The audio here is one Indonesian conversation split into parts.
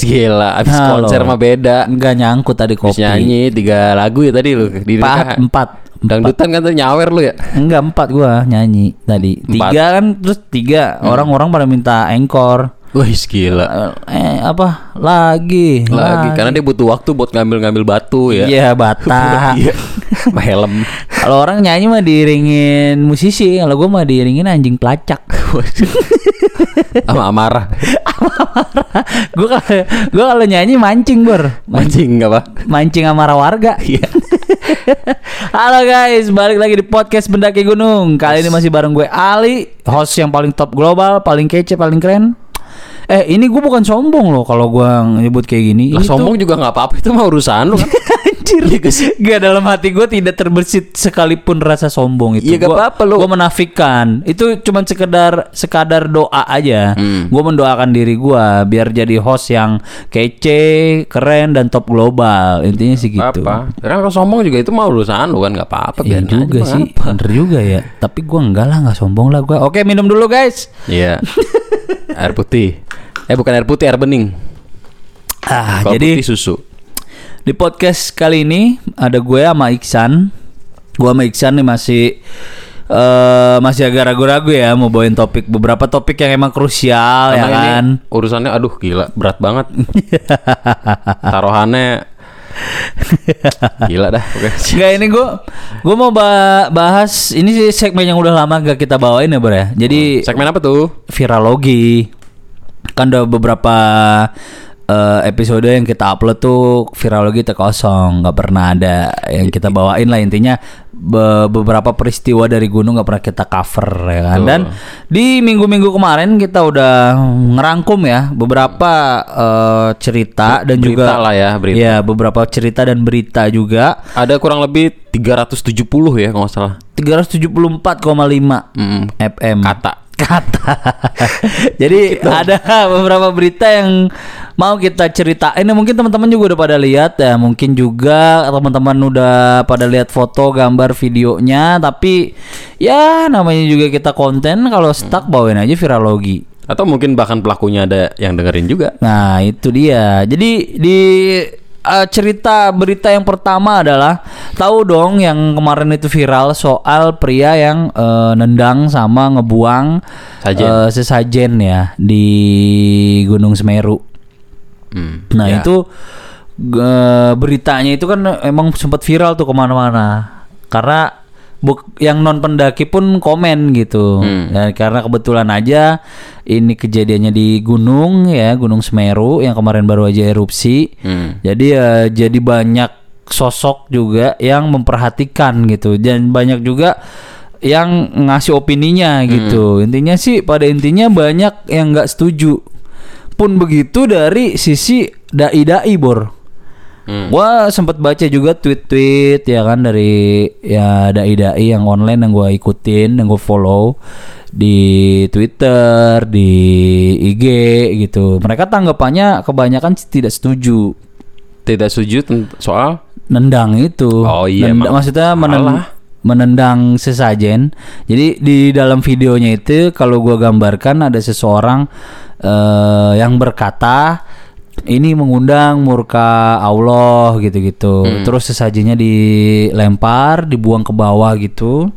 gila, abis Halo. konser mah beda. Enggak nyangkut tadi Abis kopi. nyanyi tiga lagu ya tadi lu di Empat, empat. Dangdutan kan tuh nyawer lu ya. Enggak empat gua nyanyi tadi. Empat. Tiga kan terus tiga orang-orang pada minta engkor. Wih gila. Eh apa lagi? Lagi karena dia butuh waktu buat ngambil-ngambil batu ya. Iya bata. Iya. Helm. Kalau orang nyanyi mah diiringin musisi, kalau gua mah diiringin anjing pelacak. Sama amarah. gua kalau gua kalau nyanyi mancing bor, Mancing apa? mancing amarah warga. Iya. Halo guys, balik lagi di podcast Bendaki Gunung. Kali ini masih bareng gue Ali, host yang paling top global, paling kece, paling keren. Eh, ini gue bukan sombong loh kalau gue nyebut kayak gini. Lah sombong juga nggak apa-apa itu mah urusan lu kan. anjir. Gak dalam hati gue tidak terbersit sekalipun rasa sombong itu. Iya, gak Gua- apa-apa, lu. Gue menafikan. Itu cuman sekedar sekadar doa aja. Hmm. Gue mendoakan diri gue biar jadi host yang kece, keren dan top global. Intinya sih gitu. Apa? Karena kalau sombong juga itu mah urusan lu kan nggak apa-apa. Iya aja, juga mah sih, apa. bener juga ya. Tapi gua enggak lah, nggak sombong lah gua. Oke, minum dulu guys. Iya. air putih. Eh bukan air putih, air bening. Ah, Kalau jadi putih susu. Di podcast kali ini ada gue sama Iksan. Gua sama Iksan nih masih eh masih agak ragu-ragu ya mau bawain topik beberapa topik yang emang krusial ya kan. urusannya aduh gila berat banget. Taruhannya gila dah. Oke. Enggak ini gua gua mau ba- bahas ini sih segmen yang udah lama gak kita bawain ya, Bro ya. Jadi Segmen apa tuh? viralogi kan udah beberapa eh, episode yang kita upload tuh viralogi terkosong nggak pernah ada yang kita bawain lah intinya be- beberapa peristiwa dari gunung nggak pernah kita cover ya kan Betul. dan di minggu-minggu kemarin kita udah ngerangkum ya beberapa eh, cerita dan Berita juga lah ya, berita. ya beberapa cerita dan berita juga Ada kurang lebih 370 ya kalau nggak salah. 374,5 Hmm, FM kata. Kata. Jadi ada beberapa berita yang mau kita ceritain. Ya, mungkin teman-teman juga udah pada lihat ya. Mungkin juga teman-teman udah pada lihat foto, gambar, videonya. Tapi ya namanya juga kita konten. Kalau stuck bawain aja viralogi. Atau mungkin bahkan pelakunya ada yang dengerin juga. Nah itu dia. Jadi di eh, cerita berita yang pertama adalah tahu dong yang kemarin itu viral soal pria yang eh, nendang sama ngebuang Sajen. eh, sesajen ya di Gunung Semeru. Hmm, Nah ya. itu eh, beritanya itu kan emang sempat viral tuh ke mana-mana karena buk- yang non pendaki pun komen gitu. Hmm. Ya, karena kebetulan aja ini kejadiannya di gunung ya Gunung Semeru yang kemarin baru aja erupsi. Hmm. jadi ya jadi banyak sosok juga yang memperhatikan gitu. Dan banyak juga yang ngasih opininya gitu. Intinya sih pada intinya banyak yang nggak setuju. Pun begitu dari sisi dai-dai bor Hmm. Gua sempat baca juga tweet-tweet ya kan dari ya dai-dai yang online yang gua ikutin, yang gua follow di Twitter, di IG gitu. Mereka tanggapannya kebanyakan tidak setuju Tidak setuju soal nendang itu. Oh iya, emang maksudnya menen- salah. menendang sesajen. Jadi di dalam videonya itu kalau gua gambarkan ada seseorang eh, yang berkata ini mengundang murka Allah gitu-gitu. Hmm. Terus sesajennya dilempar, dibuang ke bawah gitu.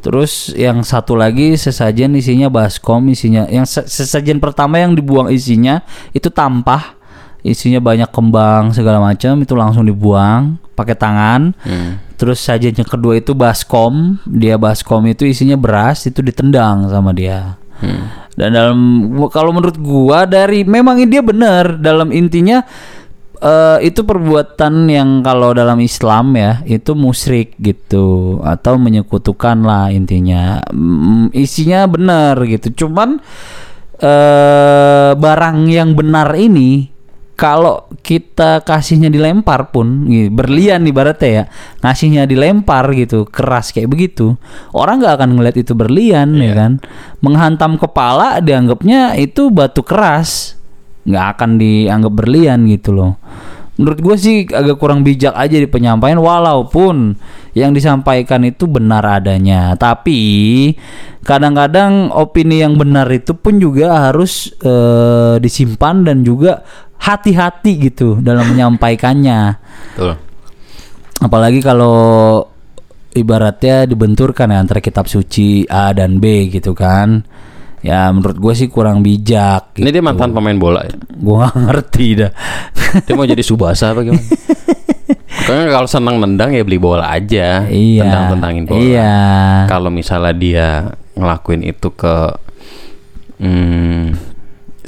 Terus yang satu lagi sesajen isinya baskom, isinya yang se- sesajen pertama yang dibuang isinya itu tampah, isinya banyak kembang segala macam itu langsung dibuang pakai tangan. Hmm. Terus sajen yang kedua itu baskom, dia baskom itu isinya beras itu ditendang sama dia. Hmm. Dan dalam kalau menurut gua dari memang dia benar. Dalam intinya eh, itu perbuatan yang kalau dalam Islam ya itu musyrik gitu. Atau menyekutukan lah intinya. Mm, isinya benar gitu. Cuman eh barang yang benar ini kalau kita kasihnya dilempar pun gitu, berlian ibaratnya ya ngasihnya dilempar gitu keras kayak begitu orang nggak akan ngeliat itu berlian ya kan? Menghantam kepala dianggapnya itu batu keras nggak akan dianggap berlian gitu loh. Menurut gue sih agak kurang bijak aja di penyampaian walaupun yang disampaikan itu benar adanya. Tapi kadang-kadang opini yang benar itu pun juga harus eh, disimpan dan juga hati-hati gitu dalam menyampaikannya Betul. apalagi kalau ibaratnya dibenturkan ya antara kitab suci A dan B gitu kan ya menurut gue sih kurang bijak Ini dia mantan pemain bola ya. gue gak ngerti dah Dia mau jadi subasa apa gimana? Pokoknya kalau senang nendang ya beli bola aja. iya Tendang-tendangin bola. iya Kalau misalnya dia ngelakuin itu ke hmm,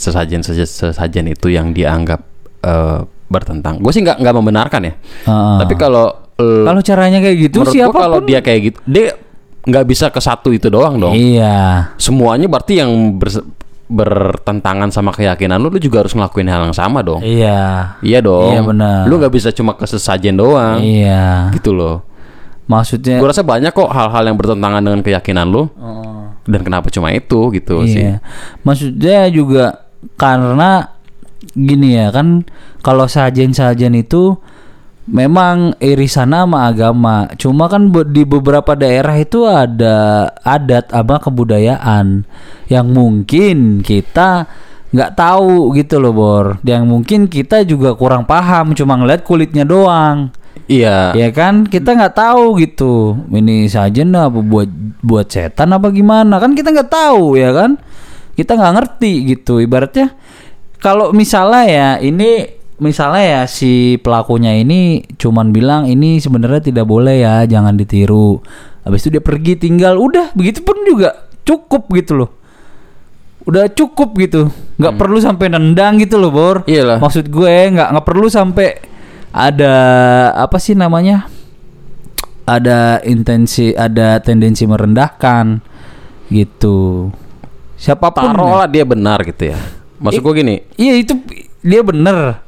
sesajen sesajen itu yang dianggap eh, bertentang. Gue sih nggak nggak membenarkan ya. Heeh. Tapi kalau kalau caranya kayak gitu siapa kalau dia kayak gitu, dia nggak bisa ke satu itu doang dong. iya Semuanya berarti yang ber- bertentangan sama keyakinan lu, lu juga harus ngelakuin hal yang sama dong. iya Iya dong. Iya, benar. Lu nggak bisa cuma ke sesajen doang. iya Gitu loh. maksudnya Gue rasa banyak kok hal-hal yang bertentangan dengan keyakinan lu. Heeh. Dan kenapa cuma itu gitu sih. Iya. Maksudnya juga karena gini ya kan kalau sajen-sajen itu memang irisan sama agama. Cuma kan be- di beberapa daerah itu ada adat apa kebudayaan yang mungkin kita nggak tahu gitu loh Bor. Yang mungkin kita juga kurang paham cuma ngeliat kulitnya doang. Iya. Ya kan kita nggak tahu gitu ini sajen apa buat buat setan apa gimana kan kita nggak tahu ya kan kita nggak ngerti gitu. Ibaratnya kalau misalnya ya ini misalnya ya si pelakunya ini cuman bilang ini sebenarnya tidak boleh ya jangan ditiru. Habis itu dia pergi tinggal. Udah begitu pun juga cukup gitu loh. Udah cukup gitu. Nggak perlu sampai nendang gitu loh bor. Iyalah. maksud gue nggak nggak perlu sampai ada apa sih namanya ada intensi ada tendensi merendahkan gitu siapa pun ya. Taruhlah dia benar gitu ya. Maksud gue gini, iya itu dia bener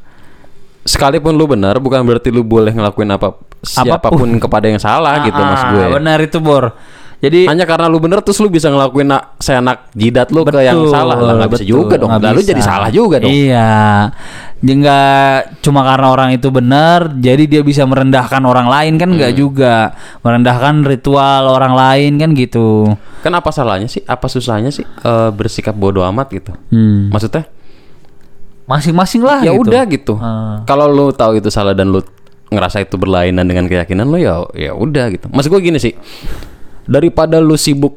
sekalipun lu benar bukan berarti lu boleh ngelakuin apa siapa pun kepada yang salah gitu Ah, maksud gue. benar itu bor jadi Hanya karena lu bener terus lu bisa ngelakuin nak seenak jidat lu ke yang Betul, salah lah nggak bisa betul, juga dong. Lalu bisa. jadi salah juga dong. Iya. Jadi nggak cuma karena orang itu benar, jadi dia bisa merendahkan orang lain kan Hmm. nggak juga. Merendahkan ritual orang lain kan gitu. Kan apa salahnya sih? Apa susahnya sih eh, bersikap bodoh amat gitu? Hmm. Maksudnya? Masing-masing lah ya gitu. udah gitu. Ah. Kalau lu tahu itu salah dan lu ngerasa itu berlainan dengan keyakinan lu ya ya udah gitu. Maksud gue gini sih. Daripada lu sibuk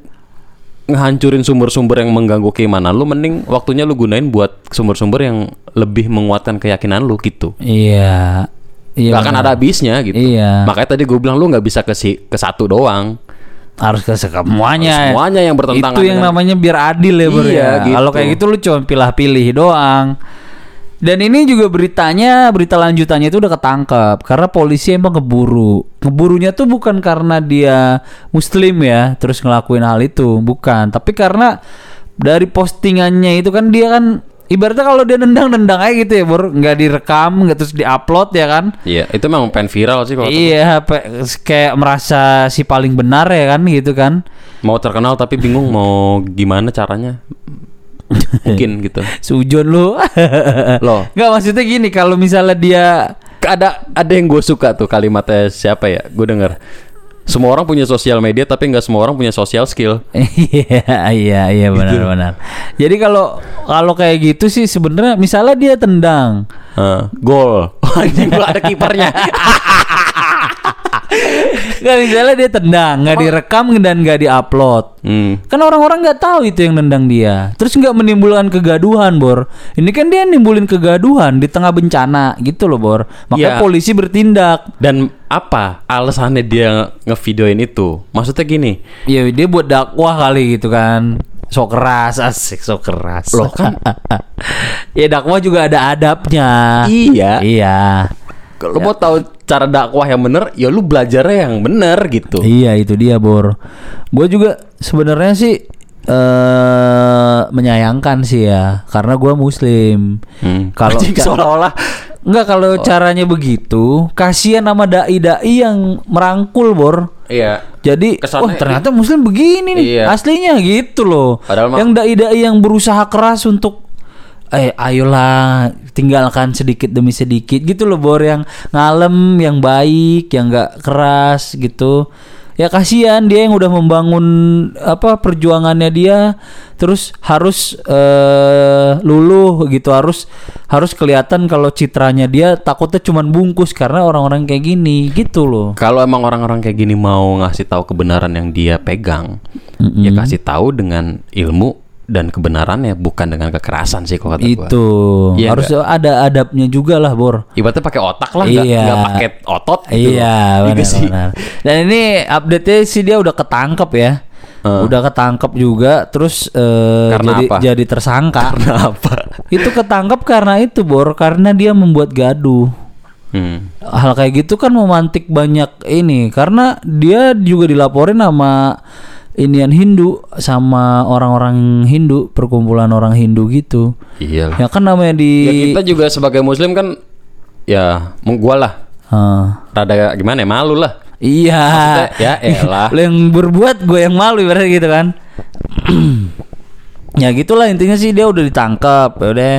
ngehancurin sumber-sumber yang mengganggu keimanan lu mending waktunya lu gunain buat sumber-sumber yang lebih menguatkan keyakinan lu gitu. Iya. Iya. Gak akan benar. ada habisnya gitu. Iya. Makanya tadi gue bilang lu nggak bisa ke si, ke satu doang. harus ke semuanya. Semuanya yang bertentangan Itu yang dengan- namanya biar adil ya, Bro. Iya, ya. gitu. Kalau kayak gitu lu cuma pilih-pilih doang. Dan ini juga beritanya, berita lanjutannya itu udah ketangkep karena polisi emang ngeburu. Ngeburunya tuh bukan karena dia muslim ya, terus ngelakuin hal itu, bukan. Tapi karena dari postingannya itu kan dia kan ibaratnya kalau dia nendang-nendang aja gitu ya, Bro. nggak direkam, nggak terus diupload ya kan. Iya, itu memang pengen viral sih kalau Iya, kayak merasa si paling benar ya kan gitu kan. mau terkenal tapi bingung mau gimana caranya. Mungkin gitu. Sujon lu. Loh, Nggak maksudnya gini kalau misalnya dia ada ada yang gue suka tuh kalimatnya siapa ya? Gue denger. Semua orang punya sosial media tapi nggak semua orang punya social skill. Iya iya iya benar-benar. Jadi kalau kalau kayak gitu sih sebenarnya misalnya dia tendang. Hah, gol. Anjing ada kipernya. Nggak misalnya dia tendang, nggak direkam dan nggak diupload. Hmm. Kan orang-orang nggak tahu itu yang nendang dia. Terus nggak menimbulkan kegaduhan, Bor. Ini kan dia nimbulin kegaduhan di tengah bencana gitu loh, Bor. Makanya Iya. polisi bertindak. Dan apa alasannya dia ngevideoin itu? Maksudnya gini, Ya dia buat dakwah kali gitu kan. Sok keras, asik sok keras. Loh, kan? ya dakwah juga ada adabnya. iya. Iya. Kalau mau tahu cara dakwah yang bener, ya lu belajarnya yang bener gitu. Iya itu dia Bor. Gue juga sebenarnya sih eh menyayangkan sih ya, karena gue Muslim. Hmm. Kalau seolah-olah Enggak kalau caranya begitu, kasihan sama dai-dai yang merangkul Bor. iya. Jadi, Kesannya- oh ternyata Muslim begini nih, Iya. aslinya gitu loh. Padahal yang dai-dai yang berusaha keras untuk eh ayolah tinggalkan sedikit demi sedikit. Gitu loh bor yang ngalem yang baik yang nggak keras gitu. Ya kasihan dia yang udah membangun apa perjuangannya dia. Terus harus eh luluh gitu. Harus harus kelihatan kalau citranya dia takutnya cuman bungkus karena orang-orang kayak gini. Gitu loh. Kalau emang orang-orang kayak gini mau ngasih tahu kebenaran yang dia pegang, ya kasih tahu dengan ilmu dan kebenarannya bukan dengan kekerasan sih kalau kata gua. itu Iya harus ada adabnya juga lah bor Ibaratnya pakai otak lah, nggak Iya. pakai otot. gitu Iya. Iya benar, sih. benar. Dan ini update-nya sih dia udah ketangkep ya. Udah ketangkep juga terus eh, Karena jadi apa? jadi tersangka. Karena apa? itu ketangkep karena itu, Bor, karena dia membuat gaduh. Hmm. Hal kayak gitu kan memantik banyak ini karena dia juga dilaporin sama Indian Hindu sama orang-orang Hindu, perkumpulan orang Hindu gitu. Iya. Ya kan namanya Ya di kita juga sebagai muslim kan ya gua lah Ah. rada gimana ya malu lah. Iya. Maksudnya, ya elah. Lo yang berbuat gue yang malu ibaratnya gitu kan. ya gitulah intinya sih dia udah ditangkap, ya udah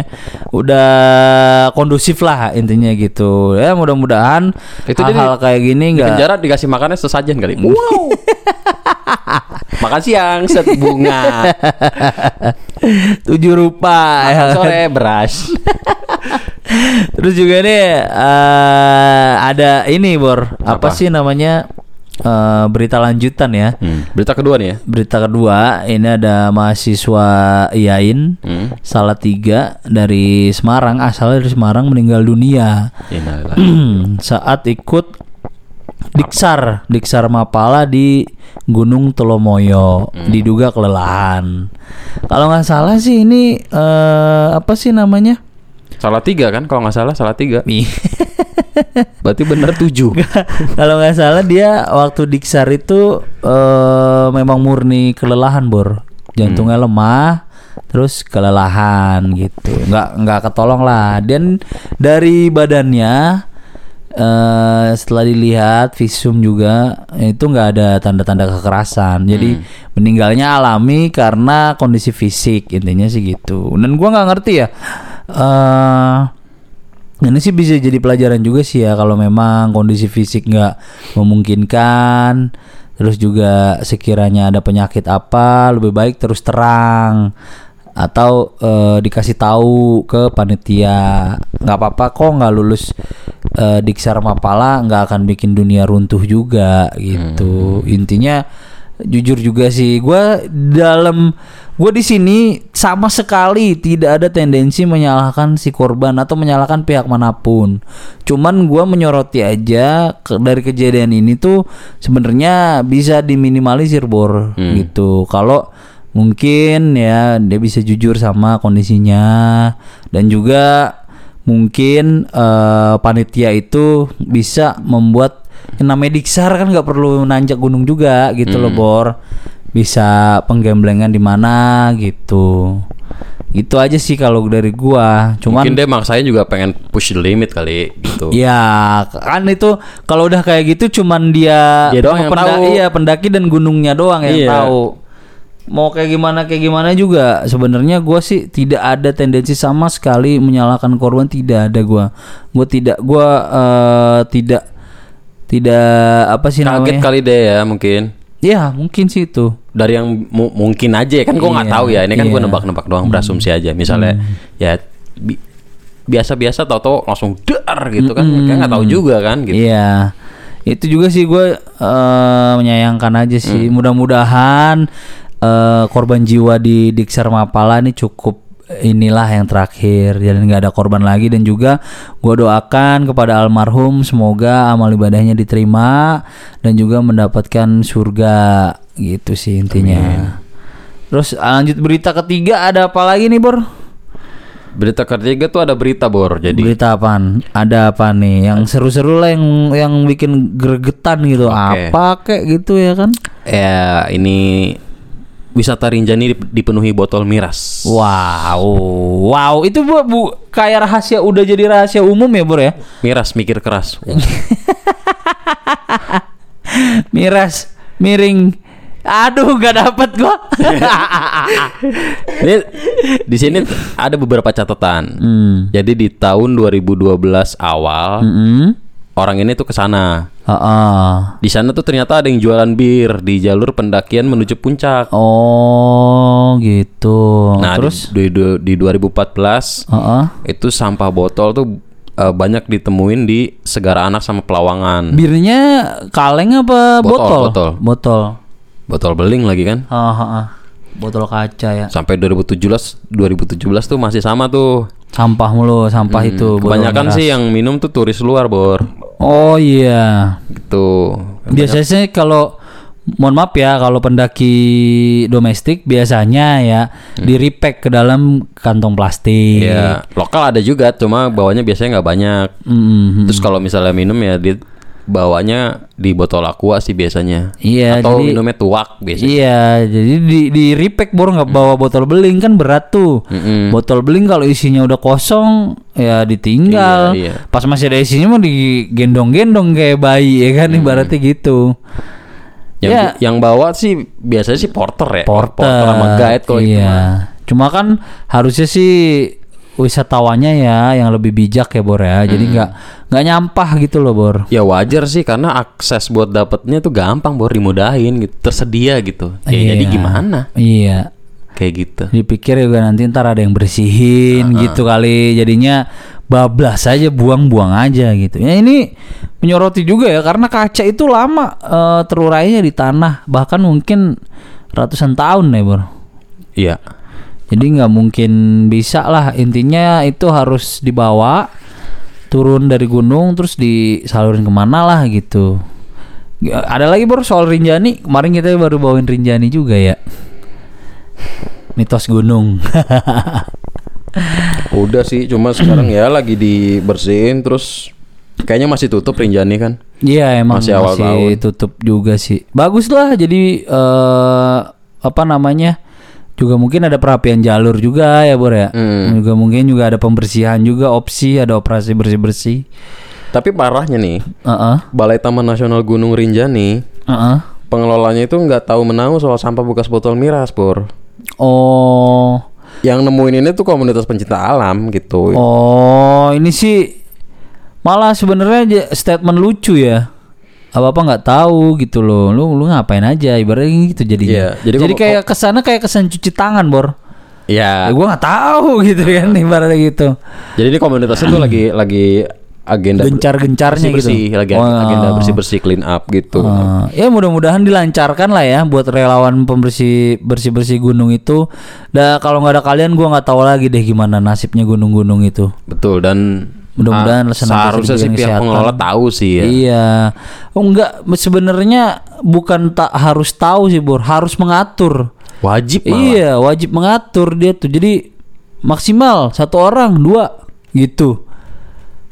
udah kondusif lah intinya gitu. Ya mudah-mudahan hal-hal kayak gini Di enggak penjara dikasih makannya sesajen kali. Wow. Makan siang set bunga. tujuh rupa ya. Makan sore beras. Terus juga nih eh, ada ini Bor, apa, Apa? sih namanya? Eh, berita lanjutan ya. Hmm. Berita kedua nih ya. Berita kedua ini ada mahasiswa IAIN Hmm. salah tiga dari Semarang asalnya dari Semarang meninggal dunia saat ikut Diksar. Diksar Mapala di Gunung Telomoyo diduga kelelahan. Kalau nggak salah sih ini eh, apa sih namanya? Salah tiga kan kalau nggak salah salah tiga. Berarti bener tujuh. kalau nggak salah dia waktu Diksar itu eh, memang murni kelelahan bor. Jantungnya lemah terus kelelahan gitu. Nggak nggak ketolong lah. Dan dari badannya eh setelah dilihat visum juga itu nggak ada tanda-tanda kekerasan. Jadi meninggalnya alami karena kondisi fisik intinya sih gitu. Dan gua nggak ngerti ya eh ini sih bisa jadi pelajaran juga sih ya kalau memang kondisi fisik nggak memungkinkan terus juga sekiranya ada penyakit apa lebih baik terus terang atau eh, dikasih tahu ke panitia nggak apa-apa kok nggak lulus eh, diksar mapala nggak akan bikin dunia runtuh juga gitu. Intinya jujur juga sih gue dalam gue di sini sama sekali tidak ada tendensi menyalahkan si korban atau menyalahkan pihak mana pun. Cuman gue menyoroti aja ke- dari kejadian ini tuh sebenarnya bisa diminimalisir bor gitu. Kalau mungkin ya dia bisa jujur sama kondisinya dan juga mungkin eh, panitia itu bisa membuat yang namanya diksar kan nggak perlu nanjak gunung juga gitu loh bor bisa penggemblengan di mana gitu itu aja sih kalau dari gua cuman Mungkin dia maksain juga pengen push the limit kali gitu. Ya kan itu kalau udah kayak gitu cuman dia Dia doang yang penda- tahu. Iya pendaki dan gunungnya doang yang Iya. tahu. Mau kayak gimana kayak gimana juga sebenarnya gua sih tidak ada tendensi sama sekali menyalahkan korban tidak ada gua. Gua tidak gua eh, tidak tidak apa sih Kaget namanya? kali deh ya mungkin. Ya mungkin sih itu. Dari yang mu- mungkin aja ya kan gue nggak Iya, tahu ya. Ini kan gue iya. nebak-nebak doang berasumsi aja. Misalnya ya bi- biasa-biasa tahu-tahu langsung dar gitu kan. Kayak nggak tahu juga kan gitu. Iya. Itu juga sih gue eh, menyayangkan aja sih. Hmm. Mudah-mudahan eh, korban jiwa di Diksar Mapala ini cukup inilah yang terakhir jadi nggak ada korban lagi dan juga gue doakan kepada almarhum semoga amal ibadahnya diterima dan juga mendapatkan surga gitu sih intinya. Terus lanjut berita ketiga ada apa lagi nih Bor? Berita ketiga tuh ada berita bor. Jadi Berita apaan? Ada apa nih? Yang seru-seru lah yang yang bikin gregetan gitu. Oke. Apa kek gitu ya kan? ya ini wisata Rinjani dip- dipenuhi botol miras. Wow, wow itu bu, bu kayak rahasia udah jadi rahasia umum ya bro ya? Miras mikir keras. Miras, miring, Aduh, nggak dapet gua. Ini di sini ada beberapa catatan. hmm. Jadi di tahun 2012 awal Mm-mm. orang ini tuh ke sana. Heeh. Di sana tuh ternyata ada yang jualan bir di jalur pendakian menuju puncak. Oh, gitu. Nah, terus di, di, di 2014 Heeh. itu sampah botol tuh eh, banyak ditemuin di Segara Anak sama Pelawangan. birnya kaleng apa Botol, botol? botol. Botol. Botol beling lagi kan. Ah. Botol kaca ya. Sampai 2017 2017 tuh masih sama tuh. Sampah mulu, sampah itu. botol Kebanyakan sih yang minum tuh turis luar, Bor. Oh iya. Gitu. Biasanya sih kalau mohon maaf ya kalau pendaki domestik biasanya ya di repack ke dalam kantong plastik. Ya, lokal ada juga, cuma bawanya biasanya nggak banyak. Mm, Terus kalau misalnya minum ya dia bawanya di botol aqua sih biasanya. Iya, Atau jadi- minumnya tuak biasanya. Iya, jadi di di repack baru nggak bawa botol beling kan berat tuh. Mm-mm. Botol beling kalau isinya udah kosong ya ditinggal. Iya, iya. Pas masih ada isinya mah digendong-gendong kayak bayi ya kan ibaratnya gitu. Yang Ya. yang bawa sih biasanya sih porter ya. Porter, sama guide kalau iya. mah. Cuma kan harusnya sih wisatawannya ya yang lebih bijak ya Bor ya. Jadi nggak nggak nyampah gitu loh Bor. Ya wajar sih karena akses buat dapetnya tuh gampang, Bor, dimudahin gitu, tersedia gitu. Ya Iya. jadi gimana? Iya. Kayak gitu. Dipikir juga nanti ntar ada yang bersihin gitu kali jadinya bablas aja buang-buang aja gitu. Ya ini menyoroti juga ya karena kaca itu lama eh, terurainya di tanah bahkan mungkin ratusan tahun ya bro. Iya. Jadi nggak mungkin bisa lah intinya itu harus dibawa turun dari gunung terus disalurin ke mana lah gitu. Ada lagi bro soal Rinjani kemarin kita baru bawain Rinjani juga ya. Mitos gunung. Udah sih, cuma sekarang ya lagi dibersihin terus kayaknya masih tutup Rinjani kan. Iya emang Masih masih, awal tahun. tutup juga sih. Bagus lah jadi eh apa namanya juga mungkin ada perapian jalur juga ya Bor ya. Hmm. Juga mungkin juga ada pembersihan juga opsi ada operasi bersih bersih. Tapi parahnya nih, Heeh. Balai Taman Nasional Gunung Rinjani Heeh. pengelolanya itu nggak tahu menahu soal sampah bekas botol miras, Bor. Oh. Yang nemuin ini tuh komunitas pencinta alam gitu. Oh, ini sih malah sebenarnya statement lucu ya. Apa apa nggak tahu gitu loh. Lu lu ngapain aja ibaratnya gitu jadinya. Iya, jadi jadi kok- kayak ke sana kayak kesan cuci tangan, Bor. Ya, Ya, gue nggak tahu gitu kan ibaratnya gitu. jadi ini komunitasnya tuh lagi lagi agenda Gencar-gencarnya bersih, gitu. lagi Oh. agenda bersih-bersih clean up gitu. Eh, ya mudah-mudahan dilancarkan lah ya buat relawan pembersih bersih-bersih gunung itu. Dah kalau nggak ada kalian gua nggak tahu lagi deh gimana nasibnya gunung-gunung itu. Betul dan Mudah-mudahan ah, seharusnya sih pihak kesehatan. pengelola tahu sih ya. Iya. Oh, enggak sebenarnya bukan tak harus tahu sih Bor, harus mengatur. Wajib malah. Iya, wajib mengatur dia tuh. Jadi maksimal satu orang dua gitu.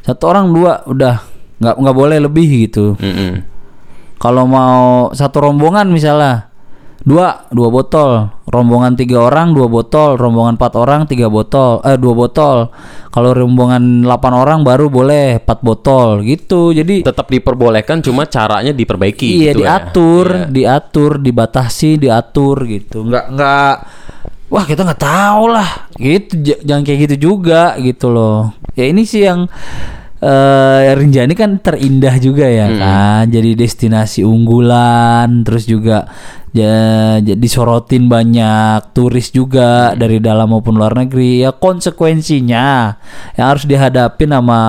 Satu orang dua udah nggak nggak boleh lebih gitu. Mm-mm. Kalau mau satu rombongan misalnya dua dua botol, rombongan tiga orang dua botol, rombongan empat orang tiga botol, eh dua botol. Kalau rombongan 8 orang baru boleh empat botol gitu. Jadi Tetap diperbolehkan cuma caranya diperbaiki iya gitu ya. diatur, Iya. diatur, dibatasi, diatur gitu. Nggak nggak wah kita nggak tahu lah gitu jangan kayak gitu juga gitu loh. Ya ini sih yang eh Rinjani kan terindah juga ya kan. Jadi destinasi unggulan terus juga ya jadi disorotin banyak turis juga dari dalam maupun luar negeri. Ya konsekuensinya yang harus dihadapin sama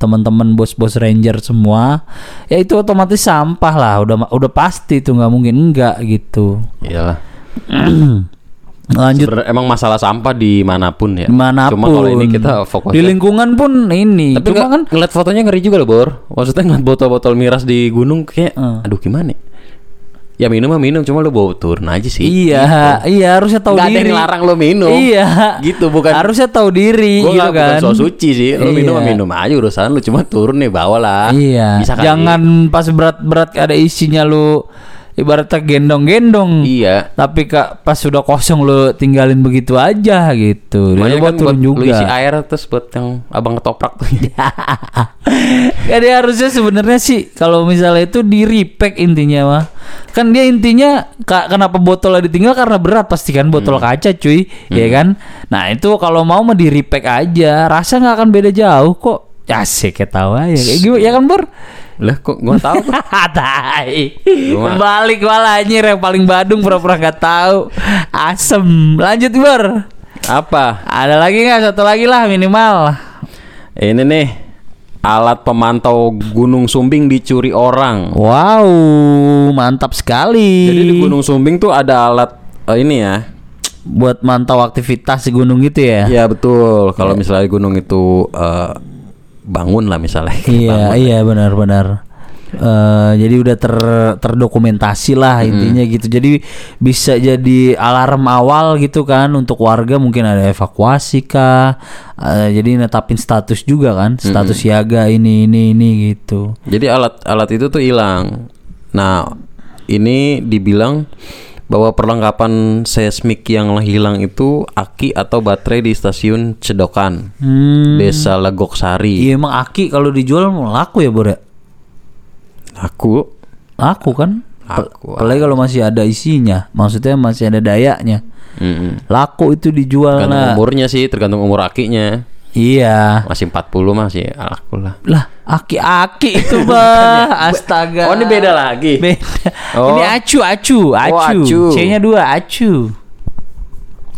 teman-teman bos-bos ranger semua ya itu otomatis sampah lah udah udah pasti itu nggak mungkin enggak gitu Iyalah. lanjut Sebenarnya emang masalah sampah di mana pun ya. di mana pun Cuma kalau ini kita di fokusnya. lingkungan pun ini Tapi cuma kan ngeliat fotonya ngeri juga loh Bor. Maksudnya ngeliat botol-botol miras di gunung kayak, Hmm. aduh gimana? Ya minum mah minum, cuma lu bawa turun aja sih. iya iya harusnya tahu Nggak ada diri yang larang lo minum. iya Gitu bukan. harusnya tahu diri Gue gitu nggak kan bukan so suci sih. Lu minum mah Iya. minum aja urusan lu cuma turun nih bawa lah. Iya, Bisa jangan pas berat-berat ada isinya lu ibaratnya gendong-gendong. Iya. Tapi kak pas sudah kosong lu tinggalin begitu aja gitu. Dia buat kan turun buat juga. lu isi air terus buat yang abang ketoprak tuh. ya dia harusnya sebenarnya sih kalau misalnya itu di repack intinya mah. Kan dia intinya ka- kenapa botolnya ditinggal karena berat pasti kan botol Hmm. kaca cuy, ya kan? Nah, itu kalau mau mah di repack aja, rasa nggak akan beda jauh kok. Asik ketawa ya kayak gitu ya kan Bor? Lah kok gua tahu. Tai. Balik malah anjir yang paling Badung pura-pura nggak tahu. Asem. Lanjut Bor. Apa? Ada lagi nggak satu lagi lah minimal. Ini nih alat pemantau Gunung Sumbing dicuri orang. Wow, mantap sekali. Jadi di Gunung Sumbing tuh ada alat eh, ini ya. buat mantau aktivitas di gunung itu ya. Iya betul. Kalau misalnya di gunung itu eh, bangun lah misalnya. Iya, iya benar-benar. Eh, jadi udah ter terdokumentasi lah intinya gitu. Jadi bisa jadi alarm awal gitu kan untuk warga mungkin ada evakuasi kah. Eh, jadi netapin status juga kan, status siaga ini ini ini gitu. Jadi alat-alat itu tuh hilang. Nah, ini dibilang bahwa perlengkapan seismik yang hilang itu aki atau baterai di stasiun Cedokan, Hmm. Desa Legok Sari. Iya emang aki kalau dijual laku ya, Bor ya? Aku Laku kan? Laku. Apalagi kalau masih ada isinya, maksudnya masih ada dayanya. Mm-mm. Laku itu dijual Tergantung lah. umurnya sih, tergantung umur akinya. Iya. Masih 40 masih laku lah. Lah, aki-aki itu, Bah. Astaga. Oh, ini beda lagi. Beda. Oh. Ini acu, acu, acu. acu. C-nya dua, acu.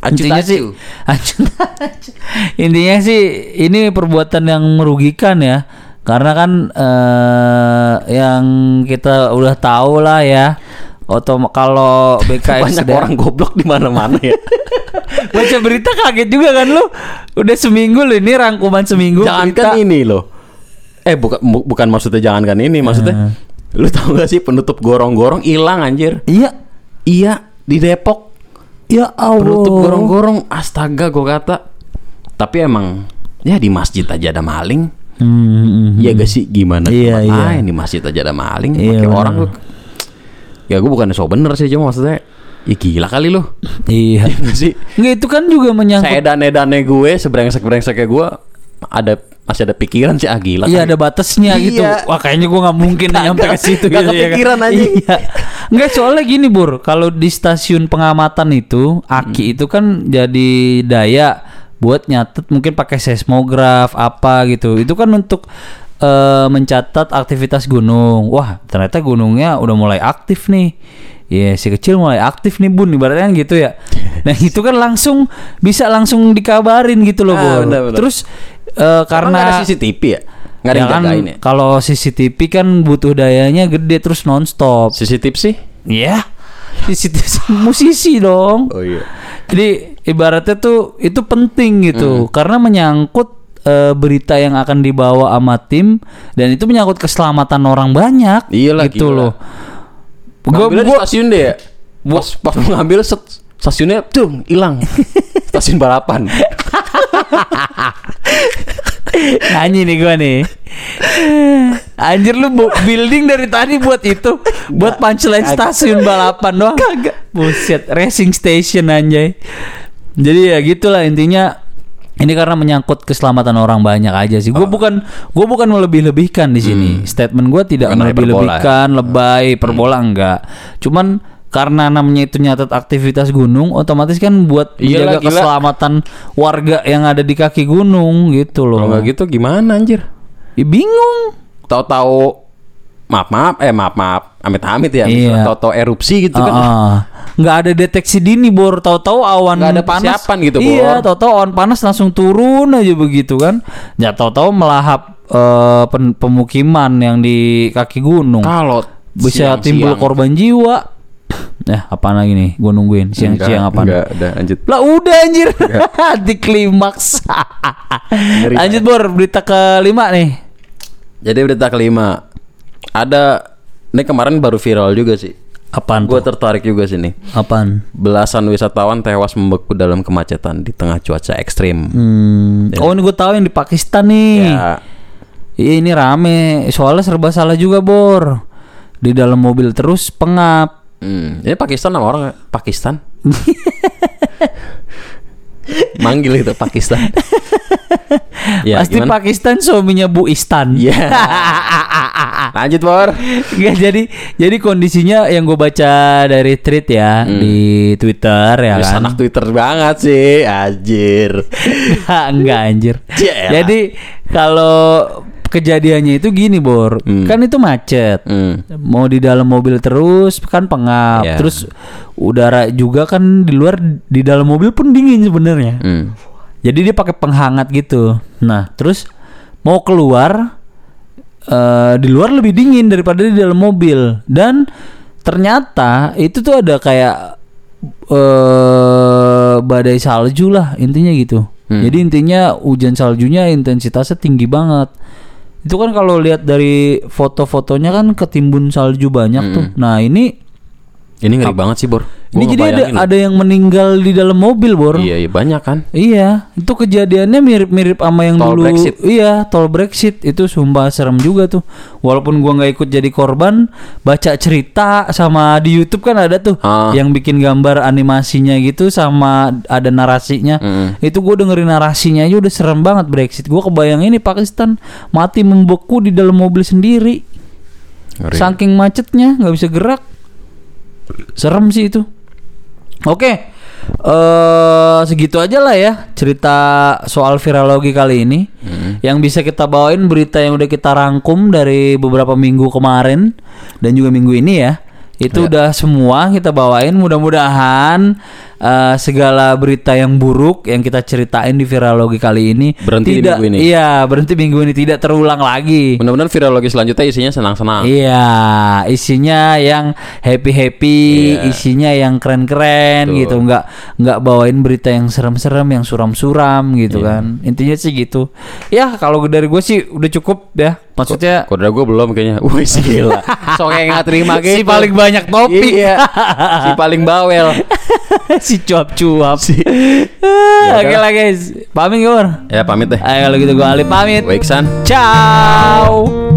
Acu Intinya sih, acu, acu. Intinya sih ini perbuatan yang merugikan ya. Karena kan eh yang kita udah tahu lah ya. Otom kalau BKS Banyak orang goblok di mana-mana ya. baca berita kaget juga kan lu. Udah seminggu lu ini rangkuman seminggu Jangankan berita. ini loh. Eh bukan bu- bukan maksudnya jangankan ini, maksudnya lu tahu gak sih penutup gorong-gorong hilang anjir. Iya. Iya, di Depok. Ya Allah. Penutup gorong-gorong astaga gua kata. Tapi emang ya di masjid aja ada maling. Hmm, Iya gak sih gimana Iya, iya. di masjid aja ada maling. Iya, Pakai orang lu. Ya gue bukan so bener sih cuma maksudnya Ya gila kali lu Iya. Nggak sih Nggak itu kan juga menyangkut Saya dane-dane gue Sebrengsek-brengsek kayak gue Ada Masih ada pikiran sih ah gila Iya ada batasnya gitu. Iya. Wah kayaknya gua nggak mungkin Kagak. nyampe ke situ Nggak gitu ya kan. kepikiran aja. Iya. Enggak soalnya gini Bur, kalau di stasiun pengamatan itu Hmm. aki itu kan jadi daya buat nyatet mungkin pakai seismograf apa gitu. Itu kan untuk eh, mencatat aktivitas gunung. Wah, ternyata gunungnya udah mulai aktif nih. Iya, si kecil mulai aktif nih Bun, ibaratnya kan gitu ya. Nah, itu kan langsung bisa langsung dikabarin gitu loh, Ah, benar. Terus eh, Karena ada CCTV ya Nggak ada Ya kan, ya Kalau CCTV kan butuh dayanya gede terus nonstop. CCTV sih Iya. CCTV musisi dong. Oh iya Jadi ibaratnya tuh itu penting gitu karena menyangkut eh, berita yang akan dibawa sama tim dan itu menyangkut keselamatan orang banyak. Iyalah, gitu gila. loh. Di gua, stasiun deh ya Pas, pas ngambil set, Stasiunnya tuh hilang Stasiun balapan nyanyi nih gua nih. Anjir lu bu- building dari tadi buat itu, buat punchline stasiun balapan doang. Kagak. Buset, racing station anjay. Jadi ya gitulah intinya ini karena menyangkut keselamatan orang banyak aja sih. Gue bukan gue bukan melebih-lebihkan di sini. Statement gue tidak melebih-lebihkan, lebay, perbola enggak. Cuman karena namanya itu nyatet aktivitas gunung, otomatis kan buat Iyalah, menjaga gila. keselamatan warga yang ada di kaki gunung gitu loh. Kalau gitu gimana anjir Ya, bingung. Tahu-tahu Maaf maaf Eh maaf maaf Amit-amit ya Iya. Tahu-tahu erupsi gitu kan Ah, nggak ada deteksi dini bor. Tahu-tahu awan Nggak ada panas persiapan gitu, iya Bor. tahu-tahu awan panas langsung turun aja begitu kan. Ya tahu-tahu melahap eh, pen- pemukiman yang di kaki gunung. Kalau bisa siang-siang. timbul korban jiwa. Ya apa lagi nih? Gue nungguin. Siang-siang apa Enggak, udah lanjut. lah udah anjir. Di klimaks. Lanjut bor. Berita kelima nih. Jadi berita kelima. Ada ini kemarin baru viral juga sih. Apaan Gue tertarik juga sih nih. apaan Belasan wisatawan tewas membeku dalam kemacetan di tengah cuaca ekstrim. Hmm. Oh ini gue tahu yang di Pakistan nih. Ya, Iya ini rame soalnya serba salah juga bor di dalam mobil terus pengap Hmm, ini Pakistan nama orang ya? Pakistan. Manggil itu Pakistan. ya, Pasti gimana? Pakistan suaminya Bu Istan. Iya. Lanjut, Bor. Nggak, jadi jadi kondisinya yang gue baca dari tweet ya di Twitter ya Wis kan. anak Twitter banget sih, anjir. Enggak anjir. Jelah. Jadi kalau kejadiannya itu gini Bor, Hmm. kan itu macet. Hmm. Mau di dalam mobil terus kan pengap. Iya. Terus udara juga kan di luar di dalam mobil pun dingin sebenarnya. Hmm. Jadi dia pakai penghangat gitu. Nah, terus mau keluar eh di luar lebih dingin daripada di dalam mobil dan ternyata itu tuh ada kayak eh badai salju lah intinya gitu. Hmm. Jadi intinya hujan saljunya intensitasnya tinggi banget. Itu kan kalau lihat dari foto-fotonya kan ketimbun salju banyak tuh. Nah, ini Ini ngeri banget sih, Bor. Ini Gua jadi ada ada yang meninggal di dalam mobil, Bor. Iya, iya banyak kan. Iya, itu kejadiannya mirip-mirip sama yang Tol dulu. Brexit. Iya, tol Brexit itu sumpah serem juga tuh. Walaupun gua nggak ikut jadi korban, baca cerita sama di YouTube kan ada tuh Ah. yang bikin gambar animasinya gitu sama ada narasinya. Mm-mm. Itu gue dengerin narasinya aja udah serem banget Brexit. Gua kebayang ini Pakistan mati membeku di dalam mobil sendiri. Ngeri. Saking macetnya nggak bisa gerak. Serem sih itu. Oke. eh segitu aja lah ya cerita soal virologi kali ini. Yang bisa kita bawain berita yang udah kita rangkum dari beberapa minggu kemarin dan juga minggu ini ya. Itu udah semua kita bawain. Mudah-mudahan eh, segala berita yang buruk yang kita ceritain di virologi kali ini Berhenti di tidak minggu ini. Iya, berhenti minggu ini tidak terulang lagi. Mudah-mudahan virologi selanjutnya isinya senang-senang. Iya, isinya yang happy happy, Iya. isinya yang keren keren Betul. gitu, nggak nggak bawain berita yang serem serem, yang suram suram gitu Iya. kan. Intinya sih gitu. Ya kalau dari gue sih udah cukup ya. Maksudnya Kode gue belum kayaknya. Wih gila. So kayak nggak terima gitu. si paling banyak topik, Iya. si paling bawel. si cuap cuap. Ya Oke lah guys, pamit gue. Ya pamit deh. Ayo kalau gitu gue Ali pamit. San. Ciao.